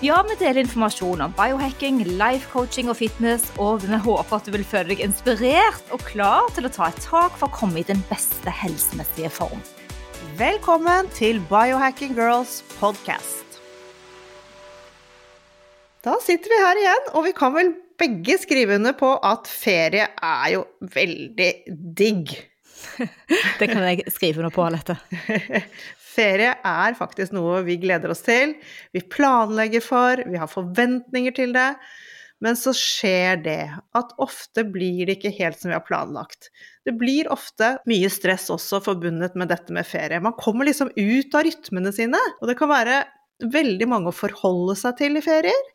Ja, vi deler informasjon om biohacking, life coaching og fitness, og vi håper at du vil føle deg inspirert og klar til å ta et tak for å komme i den beste helsemessige form. Velkommen til Biohacking Girls podcast. Da sitter vi her igjen, og vi kan vel begge skrive under på at ferie er jo veldig digg. Det kan jeg skrive under på, Alette. Ferie er faktisk noe vi gleder oss til, vi planlegger for, vi har forventninger til det. Men så skjer det at ofte blir det ikke helt som vi har planlagt. Det blir ofte mye stress også forbundet med dette med ferie. Man kommer liksom ut av rytmene sine, og det kan være veldig mange å forholde seg til i ferier.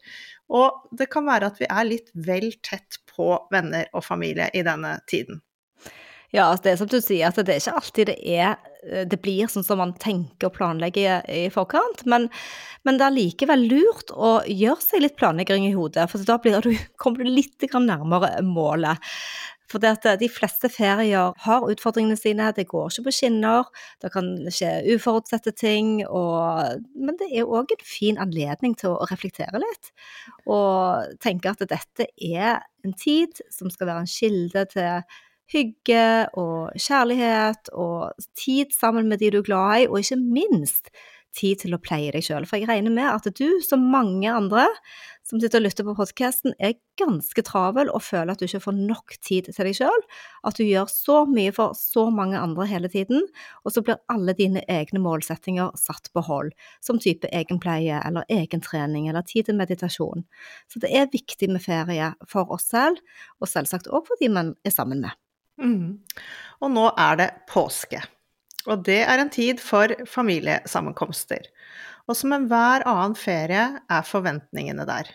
Og det kan være at vi er litt vel tett på venner og familie i denne tiden. Ja, altså, det er som du sier, at det er ikke alltid det er det blir sånn som man tenker og planlegger i forkant. Men, men det er likevel lurt å gjøre seg litt planlegging i hodet, for da du, kommer du litt nærmere målet. For de fleste ferier har utfordringene sine, det går ikke på skinner, det kan skje uforutsette ting, og, men det er òg en fin anledning til å reflektere litt. Og tenke at dette er en tid som skal være en kilde til hygge og kjærlighet og tid sammen med de du er glad i, og ikke minst tid til å pleie deg sjøl. For jeg regner med at du, som mange andre som sitter og lytter på podkasten, er ganske travel og føler at du ikke får nok tid til deg sjøl. At du gjør så mye for så mange andre hele tiden, og så blir alle dine egne målsettinger satt på hold, som type egenpleie eller egentrening eller tid til meditasjon. Så det er viktig med ferie for oss selv, og selvsagt òg for de man er sammen med. Mm. Og nå er det påske. Og det er en tid for familiesammenkomster. Og som enhver annen ferie er forventningene der.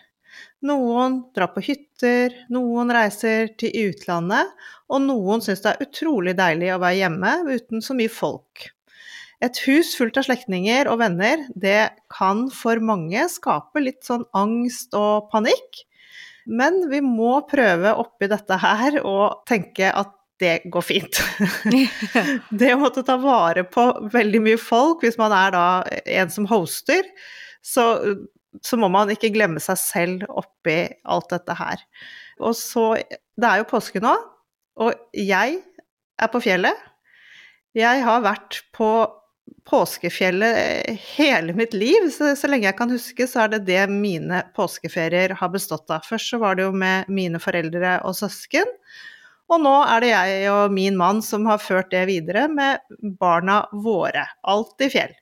Noen drar på hytter, noen reiser til utlandet, og noen syns det er utrolig deilig å være hjemme uten så mye folk. Et hus fullt av slektninger og venner, det kan for mange skape litt sånn angst og panikk. Men vi må prøve oppi dette her og tenke at det går fint. det å måtte ta vare på veldig mye folk, hvis man er da en som hoster, så, så må man ikke glemme seg selv oppi alt dette her. Og så Det er jo påske nå, og jeg er på fjellet. Jeg har vært på påskefjellet hele mitt liv. Så, så, lenge jeg kan huske, så er det det mine påskeferier har bestått av. Først så var det jo med mine foreldre og søsken. Og nå er det jeg og min mann som har ført det videre med barna våre. Alt i fjell.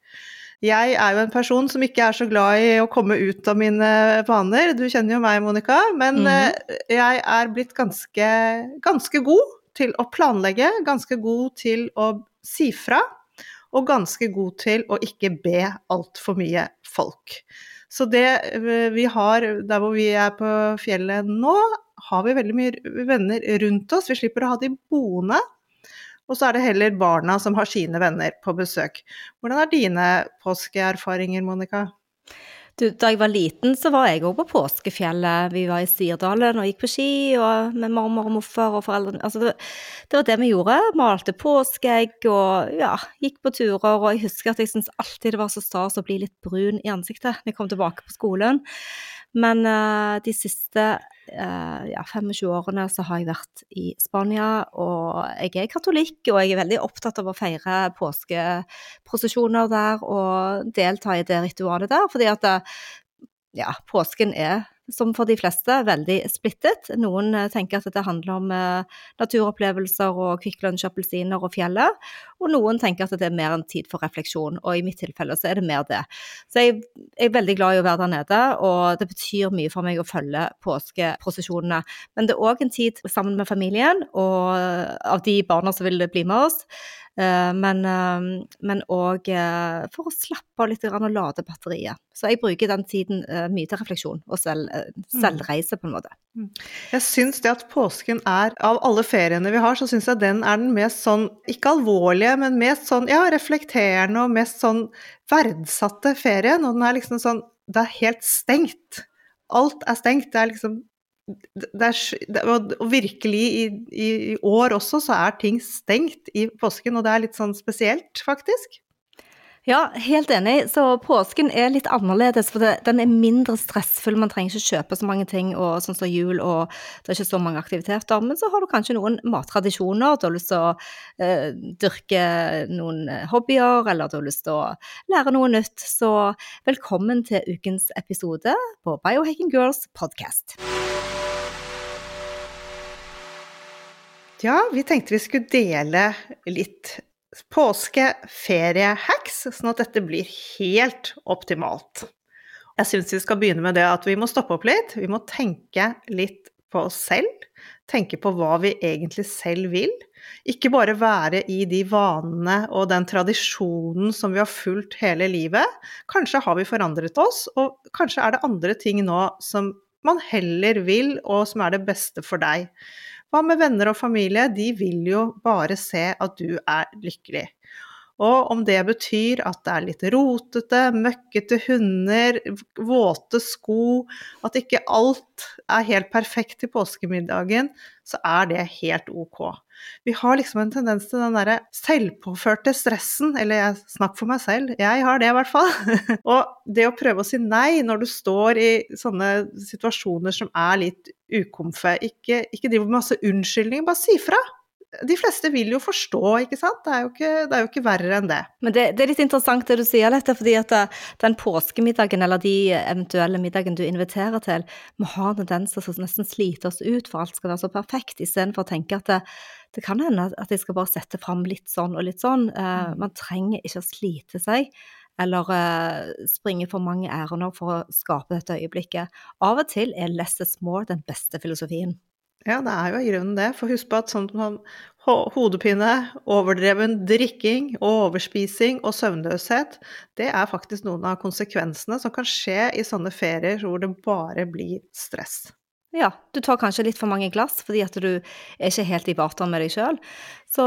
Jeg er jo en person som ikke er så glad i å komme ut av mine vaner. Du kjenner jo meg, Monica. Men mm. jeg er blitt ganske, ganske god til å planlegge, ganske god til å si fra. Og ganske god til å ikke be altfor mye folk. Så det eh, vi har der hvor vi er på fjellet nå, har vi veldig mye venner rundt oss. Vi slipper å ha de boende. Og så er det heller barna som har sine venner på besøk. Hvordan er dine påskeerfaringer, Monica? Du, da jeg var liten, så var jeg òg på påskefjellet. Vi var i Sirdalen og gikk på ski og med mormor og morfar og foreldrene. Altså det, var det vi gjorde. Malte påskeegg og ja, gikk på turer. Og jeg husker at jeg syntes alltid det var så stas å bli litt brun i ansiktet når jeg kom tilbake på skolen. Men uh, de siste uh, ja, 25 årene så har jeg vært i Spania, og jeg er katolikk, og jeg er veldig opptatt av å feire påskeprosesjoner der og delta i det ritualet der, fordi at ja, påsken er som for de fleste, veldig splittet. Noen eh, tenker at det handler om eh, naturopplevelser og Kvikk Lunsj, appelsiner og fjellet, og noen tenker at det er mer en tid for refleksjon, og i mitt tilfelle så er det mer det. Så jeg, jeg er veldig glad i å være der nede, og det betyr mye for meg å følge påskeprosesjonene. Men det er òg en tid sammen med familien, og av de barna som vil bli med oss. Eh, men eh, òg eh, for å slappe av litt og lade batteriet. Så jeg bruker den tiden eh, mye til refleksjon og selv, eh, selvreise, på en måte. Jeg syns det at påsken er Av alle feriene vi har, så syns jeg den er den mest sånn Ikke alvorlige, men mest sånn ja, reflekterende og mest sånn verdsatte ferien. Og den er liksom sånn Det er helt stengt. Alt er stengt. Det er liksom det er, og virkelig i, i, år også så er ting stengt i påsken, og det er litt sånn spesielt, faktisk. Ja, helt enig. Så påsken er litt annerledes, for det, den er mindre stressfull. Man trenger ikke kjøpe så mange ting, og sånn som jul, og det er ikke så mange aktiviteter. Men så har du kanskje noen mattradisjoner, du har lyst til å eh, dyrke noen hobbyer, eller du har lyst til å lære noe nytt. Så velkommen til ukens episode på Biohacking Girls podcast. Ja, vi tenkte vi skulle dele litt påske-ferie-hacks, sånn at dette blir helt optimalt. Jeg syns vi skal begynne med det at vi må stoppe opp litt. Vi må tenke litt på oss selv. Tenke på hva vi egentlig selv vil. Ikke bare være i de vanene og den tradisjonen som vi har fulgt hele livet. Kanskje har vi forandret oss, og kanskje er det andre ting nå som man heller vil, og som er det beste for deg. Hva med venner og familie? De vil jo bare se at du er lykkelig. Og om det betyr at det er litt rotete, møkkete hunder, våte sko, at ikke alt er helt perfekt til påskemiddagen, så er det helt ok. Vi har liksom en tendens til den derre selvpåførte stressen, eller jeg snakker for meg selv, jeg har det i hvert fall. og det å prøve å si nei når du står i sånne situasjoner som er litt ukomfe, ikke, ikke driv med masse unnskyldninger, bare si fra de fleste vil jo forstå, ikke sant? Det er jo ikke, det er jo ikke verre enn det. Men det, det, er litt interessant det du sier, Lette, fordi at den påskemiddagen eller de eventuelle middagen du inviterer til, vi har tendenser som nesten sliter oss ut for alt skal være så perfekt, istedenfor å tenke at det, det kan hende at jeg skal bare sette fram litt sånn og litt sånn. Uh, man trenger ikke å slite seg. Eller uh, springe for mange ærender for å skape dette øyeblikket. Av og til er less is more den beste filosofien. Ja, det er jo i grunnen det. For husk på at sånn som hodepine, overdreven drikking, overspising og søvnløshet, det er faktisk noen av konsekvensene som kan skje i sånne ferier hvor det bare blir stress. Ja, du tar kanskje litt for mange glass fordi at du er ikke helt i vater med deg sjøl. Så,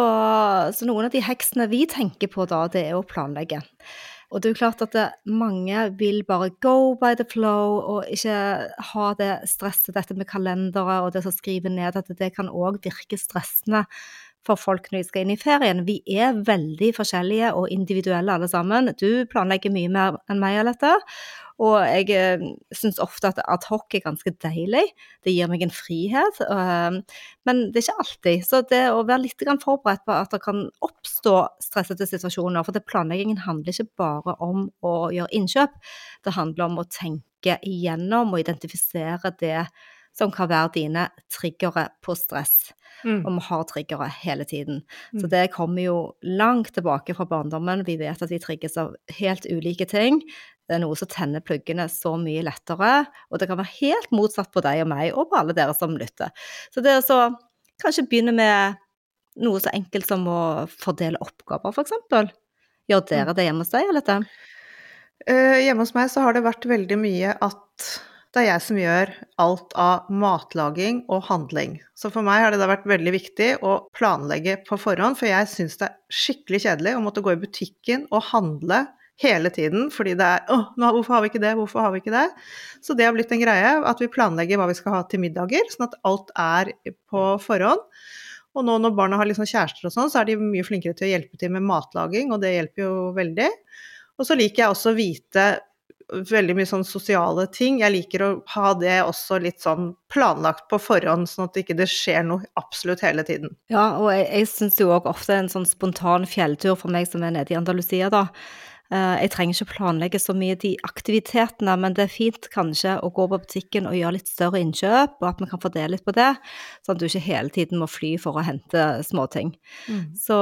så noen av de heksene vi tenker på da, det er å planlegge. Og det er jo klart at det, mange vil bare go by the flow og ikke ha det stresset, dette med kalendere og det som skriver ned, at det kan òg virke stressende for folk når de skal inn i ferien. Vi er veldig forskjellige og individuelle alle sammen. Du planlegger mye mer enn meg, Alette. Og jeg eh, syns ofte at adhoc er ganske deilig. Det gir meg en frihet. Øh, men det er ikke alltid. Så det å være litt forberedt på at det kan oppstå stressete situasjoner For det planleggingen handler ikke bare om å gjøre innkjøp. Det handler om å tenke igjennom og identifisere det som kan være dine triggere på stress. Mm. Og vi har triggere hele tiden. Mm. Så det kommer jo langt tilbake fra barndommen. Vi vet at vi trigges av helt ulike ting. Det er noe som tenner pluggene så mye lettere, og det kan være helt motsatt på deg og meg, og på alle dere som lytter. Så det er så kanskje begynne med noe så enkelt som å fordele oppgaver, f.eks. Gjør dere det hjemme hos deg, eller? Uh, hjemme hos meg så har det vært veldig mye at det er jeg som gjør alt av matlaging og handling. Så for meg har det da vært veldig viktig å planlegge på forhånd, for jeg syns det er skikkelig kjedelig å måtte gå i butikken og handle hele tiden, fordi det er åh, hvorfor har vi ikke det, hvorfor har vi ikke det? Så det har blitt en greie at vi planlegger hva vi skal ha til middager, sånn at alt er på forhånd. Og nå når barna har liksom kjærester og sånn, så er de mye flinkere til å hjelpe til med matlaging, og det hjelper jo veldig. Og så liker jeg også å vite veldig mye sånn sosiale ting. Jeg liker å ha det også litt sånn planlagt på forhånd, sånn at det ikke skjer noe absolutt hele tiden. Ja, og jeg, jeg syns jo òg ofte en sånn spontan fjelltur for meg som er nede i Andalusia, da. Jeg trenger ikke planlegge så mye de aktivitetene, men det er fint kanskje å gå på butikken og gjøre litt større innkjøp, og at vi kan fordele litt på det, sånn at du ikke hele tiden må fly for å hente småting. Mm. Så,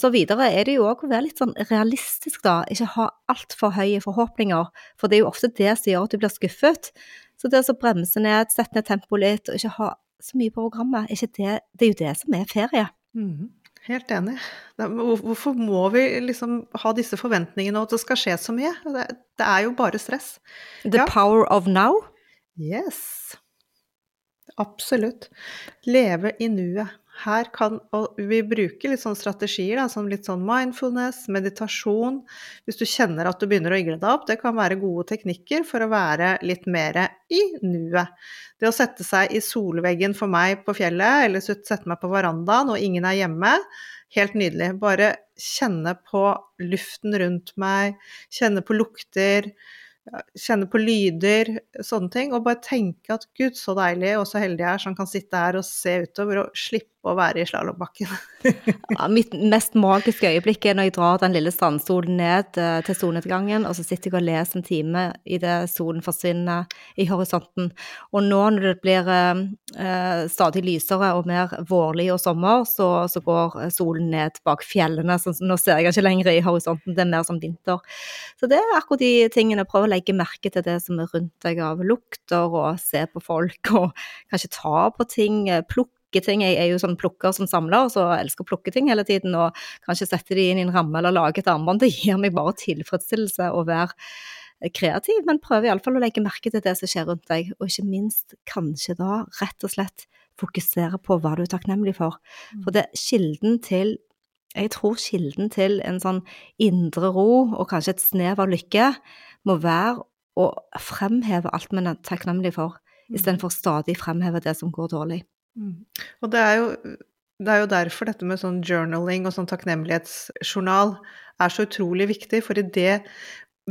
så, videre er det jo òg å være litt sånn realistisk, da. Ikke ha altfor høye forhåpninger, for det er jo ofte det som gjør at du blir skuffet. Så det å bremse ned, sette ned tempoet litt, og ikke ha så mye på programmet, det, det, er jo det som er ferie. Mm. Helt enig. Hvorfor må vi liksom ha disse forventningene og at det skal skje så mye? Det, det er jo bare stress. The ja. power of now? Yes. Absolutt. Leve i nuet. Her kan, og vi bruker litt sånne strategier, da, som litt sånn mindfulness, meditasjon. Hvis du kjenner at du begynner å igle deg opp, det kan være gode teknikker for å være litt mer i nuet. Det å sette seg i solveggen for meg på fjellet, eller sette meg på verandaen og ingen er hjemme, helt nydelig. Bare kjenne på luften rundt meg, kjenne på lukter kjenne på lyder, sånne ting. Og bare tenke at gud, så deilig og så heldig jeg er som kan sitte her og se utover og slippe å være i slalåmbakken. ja, mitt mest magiske øyeblikk er når jeg drar den lille strandstolen ned uh, til solnedgangen, og så sitter jeg og leser en time idet solen forsvinner i horisonten. Og nå når det blir eh, stadig lysere og mer vårlig og sommer, så, så, går solen ned bak fjellene. Så nå ser jeg ikke lenger i horisonten, det er mer som vinter. Så det er akkurat de tingene. Prøv å legge merke til det som er rundt deg av lukter, og se på folk, og kanskje ta på ting. Plukke ting. Jeg er jo sånn plukker som samler, så jeg elsker å plukke ting hele tiden. Og kanskje sette de inn i en ramme eller lage et armbånd. Det gir meg bare tilfredsstillelse å være kreativ, men prøv iallfall å legge merke til det som skjer rundt deg, og ikke minst kanskje da rett og slett fokusere på hva du er takknemlig for. For det er kilden til jeg tror kilden til en sånn indre ro og kanskje et snev av lykke må være å fremheve alt man er takknemlig for, mm. istedenfor stadig fremheve det som går dårlig. Mm. Og det er, jo, det er jo derfor dette med sånn journaling og sånn takknemlighetsjournal er så utrolig viktig, for i det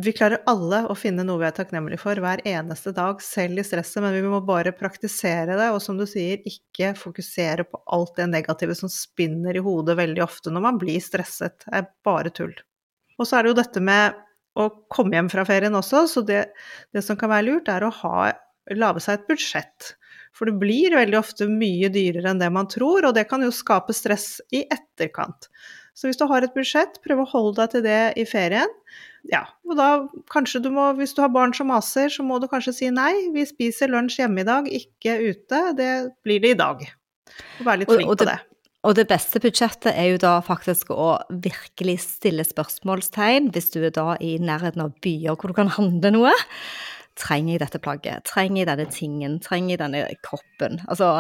vi klarer alle å finne noe vi er takknemlige for hver eneste dag, selv i stresset, men vi må bare praktisere det, og som du sier, ikke fokusere på alt det negative som spinner i hodet veldig ofte når man blir stresset. Det er bare tull. Og så er det jo dette med å komme hjem fra ferien også, så det, det som kan være lurt, er å ha, lage seg et budsjett. For det blir veldig ofte mye dyrere enn det man tror, og det kan jo skape stress i etterkant. Så hvis du har et budsjett, prøv å holde deg til det i ferien. Ja, og da kanskje du må, hvis du har barn som maser, så må du kanskje si nei, vi spiser lunsj hjemme i dag, ikke ute. Det blir det i dag. Og være litt flink og, og det, på det. Og det beste budsjettet er jo da faktisk å virkelig stille spørsmålstegn, hvis du er da i nærheten av byer hvor du kan handle noe. Trenger jeg dette plagget? Trenger jeg denne tingen? Trenger jeg denne koppen? Altså,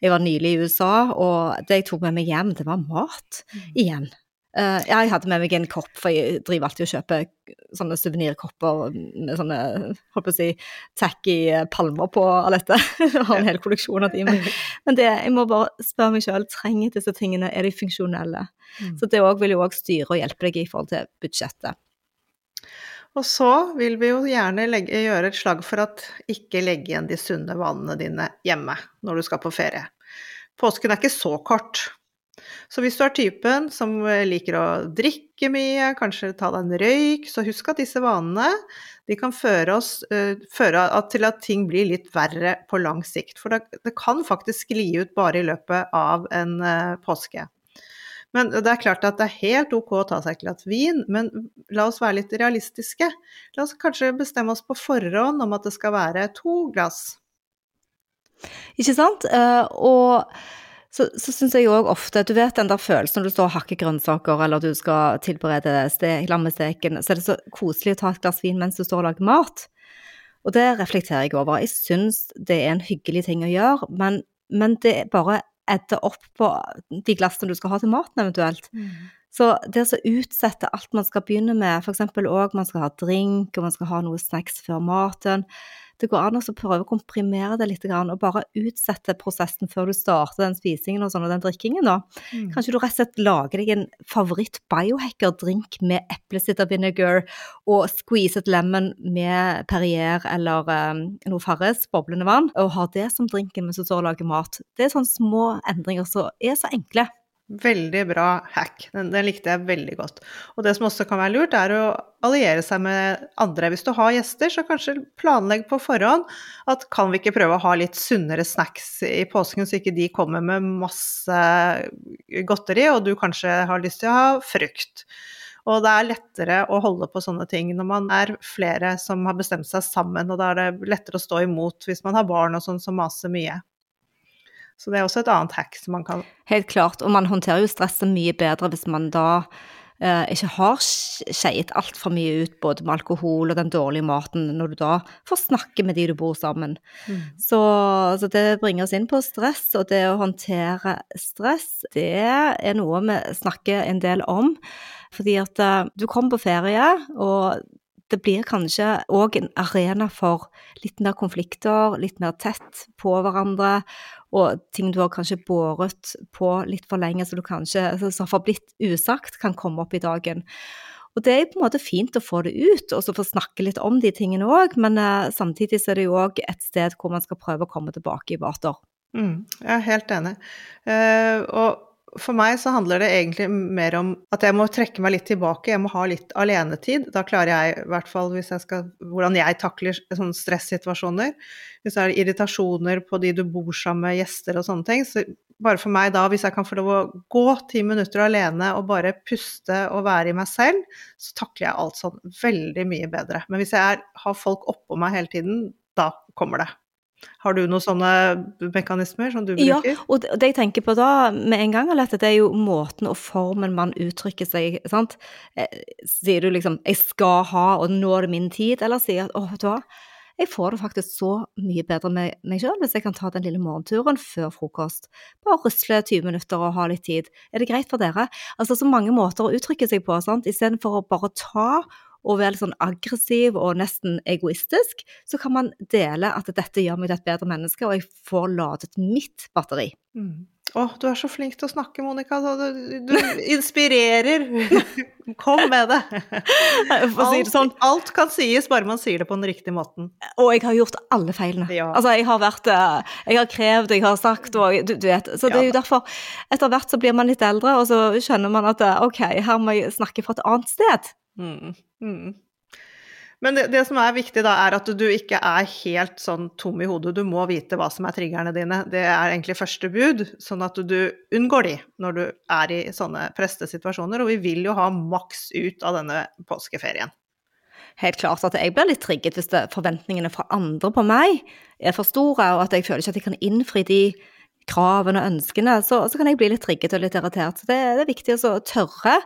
jeg var nylig i USA, og det jeg tok med meg hjem, det var mat. Mm. Igjen. Uh, jeg hadde med meg en kopp, for jeg driver alltid og kjøper sånne suvenirkopper med sånne holdt på å si, tacky palmer på av dette. Jeg har en hel kolleksjon av de. Men det, jeg må bare spørre meg sjøl, trenger disse tingene, er de funksjonelle? Mm. Så det vil jo òg styre og hjelpe deg i forhold til budsjettet. Og så vil vi jo gjerne legge, gjøre et slag for at ikke legge igjen de sunne vanene dine hjemme når du skal på ferie. Påsken er ikke så kort. Så hvis du er typen som liker å drikke mye, kanskje ta deg en røyk, så husk at disse vanene de kan føre, oss, uh, føre til at ting blir litt verre på lang sikt. For det, det kan faktisk skli ut bare i løpet av en uh, påske. Men det er klart at det er helt ok å ta seg et glass vin, men la oss være litt realistiske. La oss kanskje bestemme oss på forhånd om at det skal være to glass. Ikke sant? Uh, og så, så syns jeg òg ofte Du vet den der følelsen når du står og hakker grønnsaker, eller du skal tilberede stek, lammesteken, så er det så koselig å ta et glass vin mens du står og lager mat. Og det reflekterer jeg over. Jeg syns det er en hyggelig ting å gjøre, men, men det bare edde opp på de glassene du skal ha til maten eventuelt. Mm. Så det å utsette alt man skal begynne med, f.eks. òg man skal ha drink, og man skal ha noe snacks før maten, det går an å prøve å komprimere det litt og bare utsette prosessen før du starter den spisingen og, sånn, og den drikkingen. Da. Mm. Kanskje du rett og slett lager deg en favoritt biohacker-drink med eplesitter vinegar og squeeze et lemon med Perrier eller um, noe Farris, boblende vann, og har det som drinken mens du står og lager mat. Det er sånne små endringer som er så enkle. Veldig bra hack. Den, den, likte jeg veldig godt. Og det som også kan være lurt, er å alliere seg med andre. Hvis du har gjester, så kanskje planlegg på forhånd at kan vi ikke prøve å ha litt sunnere snacks i påsken, så ikke de kommer med masse godteri, og du kanskje har lyst til å ha frukt. Og det er lettere å holde på sånne ting når man er flere som har bestemt seg sammen, og da er det lettere å stå imot hvis man har barn og sånn som maser mye. Så det er også et annet hack som man kan Helt klart. Og man håndterer jo stresset mye bedre hvis man da eh, ikke har skeiet altfor mye ut både med alkohol og den dårlige maten, når du da får snakke med de du bor sammen. mm. Så, så det bringer oss inn på stress, og det å håndtere stress, det er noe vi snakker en del om. Fordi at eh, du kommer på ferie, og det blir kanskje òg en arena for litt mer konflikter, litt mer tett på hverandre, og ting du har kanskje båret på litt for lenge, så du kanskje som har forblitt usagt, kan komme opp i dagen. Og det er på en måte fint å få det ut, og så få snakke litt om de tingene òg, men eh, samtidig så er det jo òg et sted hvor man skal prøve å komme tilbake i vater. Mm, jeg er helt enig. Uh, og for meg så handler det egentlig mer om at jeg må trekke meg litt tilbake, jeg må ha litt alenetid. Da klarer jeg, i hvert fall hvis jeg skal Hvordan jeg takler sånne stressituasjoner. Hvis det er irritasjoner på de du bor sammen med, gjester og sånne ting. Så bare for meg da, hvis jeg kan få lov å gå ti minutter alene og bare puste og være i meg selv, så takler jeg alt sånn veldig mye bedre. Men hvis jeg er, har folk oppå meg hele tiden, da kommer det. Har du noen sånne mekanismer som du Ja, bruker? og det, det jeg tenker på da med en gang, er at det er jo måten og formen man uttrykker seg sant? Eh, Sier du liksom 'jeg skal ha', og 'nå er det min tid', eller sier at 'å, vet du hva', jeg får det faktisk så mye bedre med meg sjøl hvis jeg kan ta den lille morgenturen før frokost. Bare rusle 20 minutter og ha litt tid. Er det greit for dere? Altså så mange måter å uttrykke seg på, sant. Istedenfor å bare ta og være litt sånn aggressiv og nesten egoistisk, så kan man dele at dette gjør meg til et bedre menneske, og jeg får ladet mitt batteri. Mm. Å, du er så flink til å snakke, Monica. Du, du inspirerer. Kom med det. Det sånn. Alt, alt kan sies, bare man sier det på den riktige måten. Og jeg har gjort alle feilene. Ja. Altså, jeg har vært eh, Jeg har krevd, jeg har sagt, og du, du vet. Så det er jo derfor Etter hvert så blir man litt eldre, og så skjønner man at eh, OK, her må jeg snakke fra et annet sted. Mm. Mm. Men det, det som er viktig, da, er at du ikke er helt sånn tom i hodet. Du må vite hva som er triggerne dine. Det er egentlig første bud, sånn at du unngår de når du er i sånne prestesituasjoner. Og vi vil jo ha maks ut av denne påskeferien. Helt klart at jeg blir litt trigget hvis det, forventningene fra andre på meg er for store, og at jeg føler ikke at jeg kan innfri de kravene og ønskene, så, så kan jeg bli litt trigget og litt irritert. Så det, det er viktig å tørre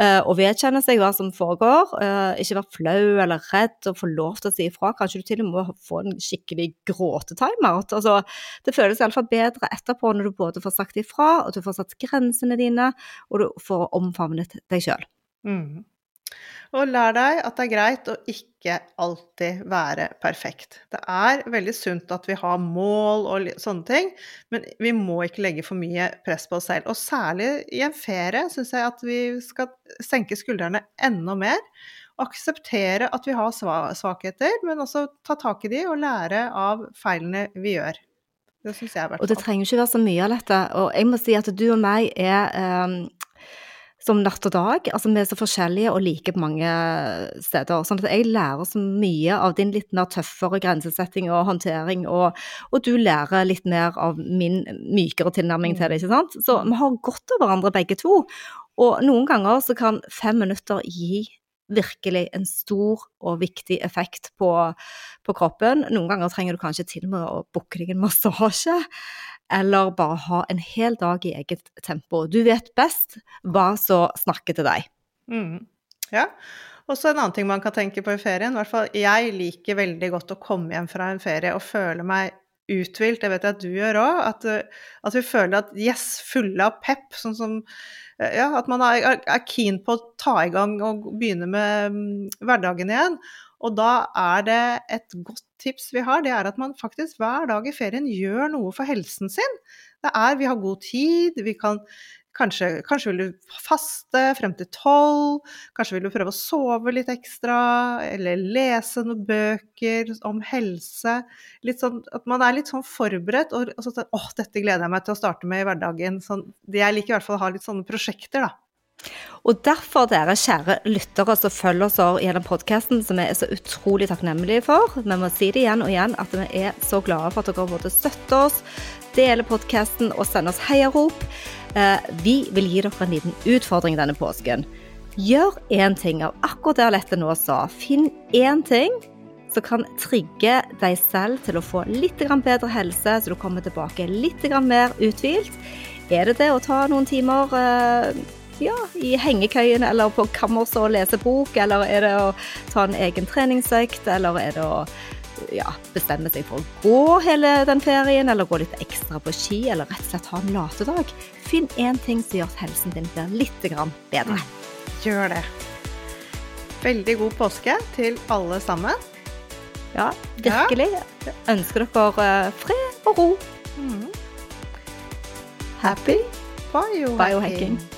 eh, å vedkjenne seg hva som foregår. eh, ikke være flau eller redd og få lov til å si ifra. Kanskje du til og med må få en skikkelig gråtetimeout. Altså, det føles iallfall bedre etterpå når du både får sagt ifra, og du får satt grensene dine, og du får omfavnet deg sjøl. Og lær deg at det er greit å ikke alltid være perfekt. Det er veldig sunt at vi har mål og sånne ting, men vi må ikke legge for mye press på oss selv. Og særlig i en ferie syns jeg at vi skal senke skuldrene enda mer. Akseptere at vi har svakheter, men også ta tak i de og lære av feilene vi gjør. Det syns jeg i hvert Og det trenger ikke være så mye av dette. Og jeg må si at du og meg er eh, som natt og dag. Altså vi er så forskjellige og like på mange steder. Sånn at jeg lærer så mye av din litt mer tøffere grensesetting og håndtering, og, og du lærer litt mer av min mykere tilnærming til det, ikke sant. Så vi har godt av hverandre begge to. Og noen ganger så kan fem minutter gi virkelig en stor og viktig effekt på, på kroppen. Noen ganger trenger du kanskje til og med å booke deg en massasje, eller bare ha en hel dag i eget tempo. Du vet best hva som snakker til deg. Mm. Ja. Og så en annen ting man kan tenke på i ferien. I hvert fall jeg liker veldig godt å komme hjem fra en ferie og føle meg uthvilt. Det vet jeg at du gjør òg. At, uh, at vi føler at yes, fulle av pep. Sånn som uh, Ja, at man er- er keen på å ta i gang og begynne med mm, hverdagen igjen. Og da er det et godt tips vi har, det er at man faktisk hver dag i ferien gjør noe for helsen sin. Det er, vi har god tid, vi kan Kanskje, kanskje vil du faste frem til tolv, kanskje vil du prøve å sove litt ekstra, eller lese noen bøker om helse. Litt sånn, at man er litt sånn forberedt, og, og så sånn, åh, dette gleder jeg meg til å starte med i hverdagen. Sånn, det jeg liker i hvert fall å ha litt sånne prosjekter, da. Og derfor, dere kjære lyttere som følger oss gjennom podkasten, som vi er så utrolig takknemlige for, vi må si det igjen og igjen, at vi er så glade for at dere både støtter oss, deler podkasten og sender oss heiarop. Eh, Vi vil gi dere en liten utfordring denne påsken. Gjør én ting av akkurat det Alette nå sa. Finn én ting som kan trigge deg selv til å få litt bedre helse, så du kommer tilbake litt mer uthvilt. Er det det å ta noen timer eh, ja, i hengekøyen eller på kammerset og lese bok, eller er det å ta en egen treningsøkt, eller er det å ja, bestemme seg for å gå hele den ferien, eller gå litt ekstra på ski, eller rett og slett ha en latedag. Finn én ting som gjør at helsen din blir litt bedre. Gjør det. Veldig god påske til alle sammen. Ja, virkelig. Ønsker dere eh, fred og ro. Happy biohacking. Biohacking.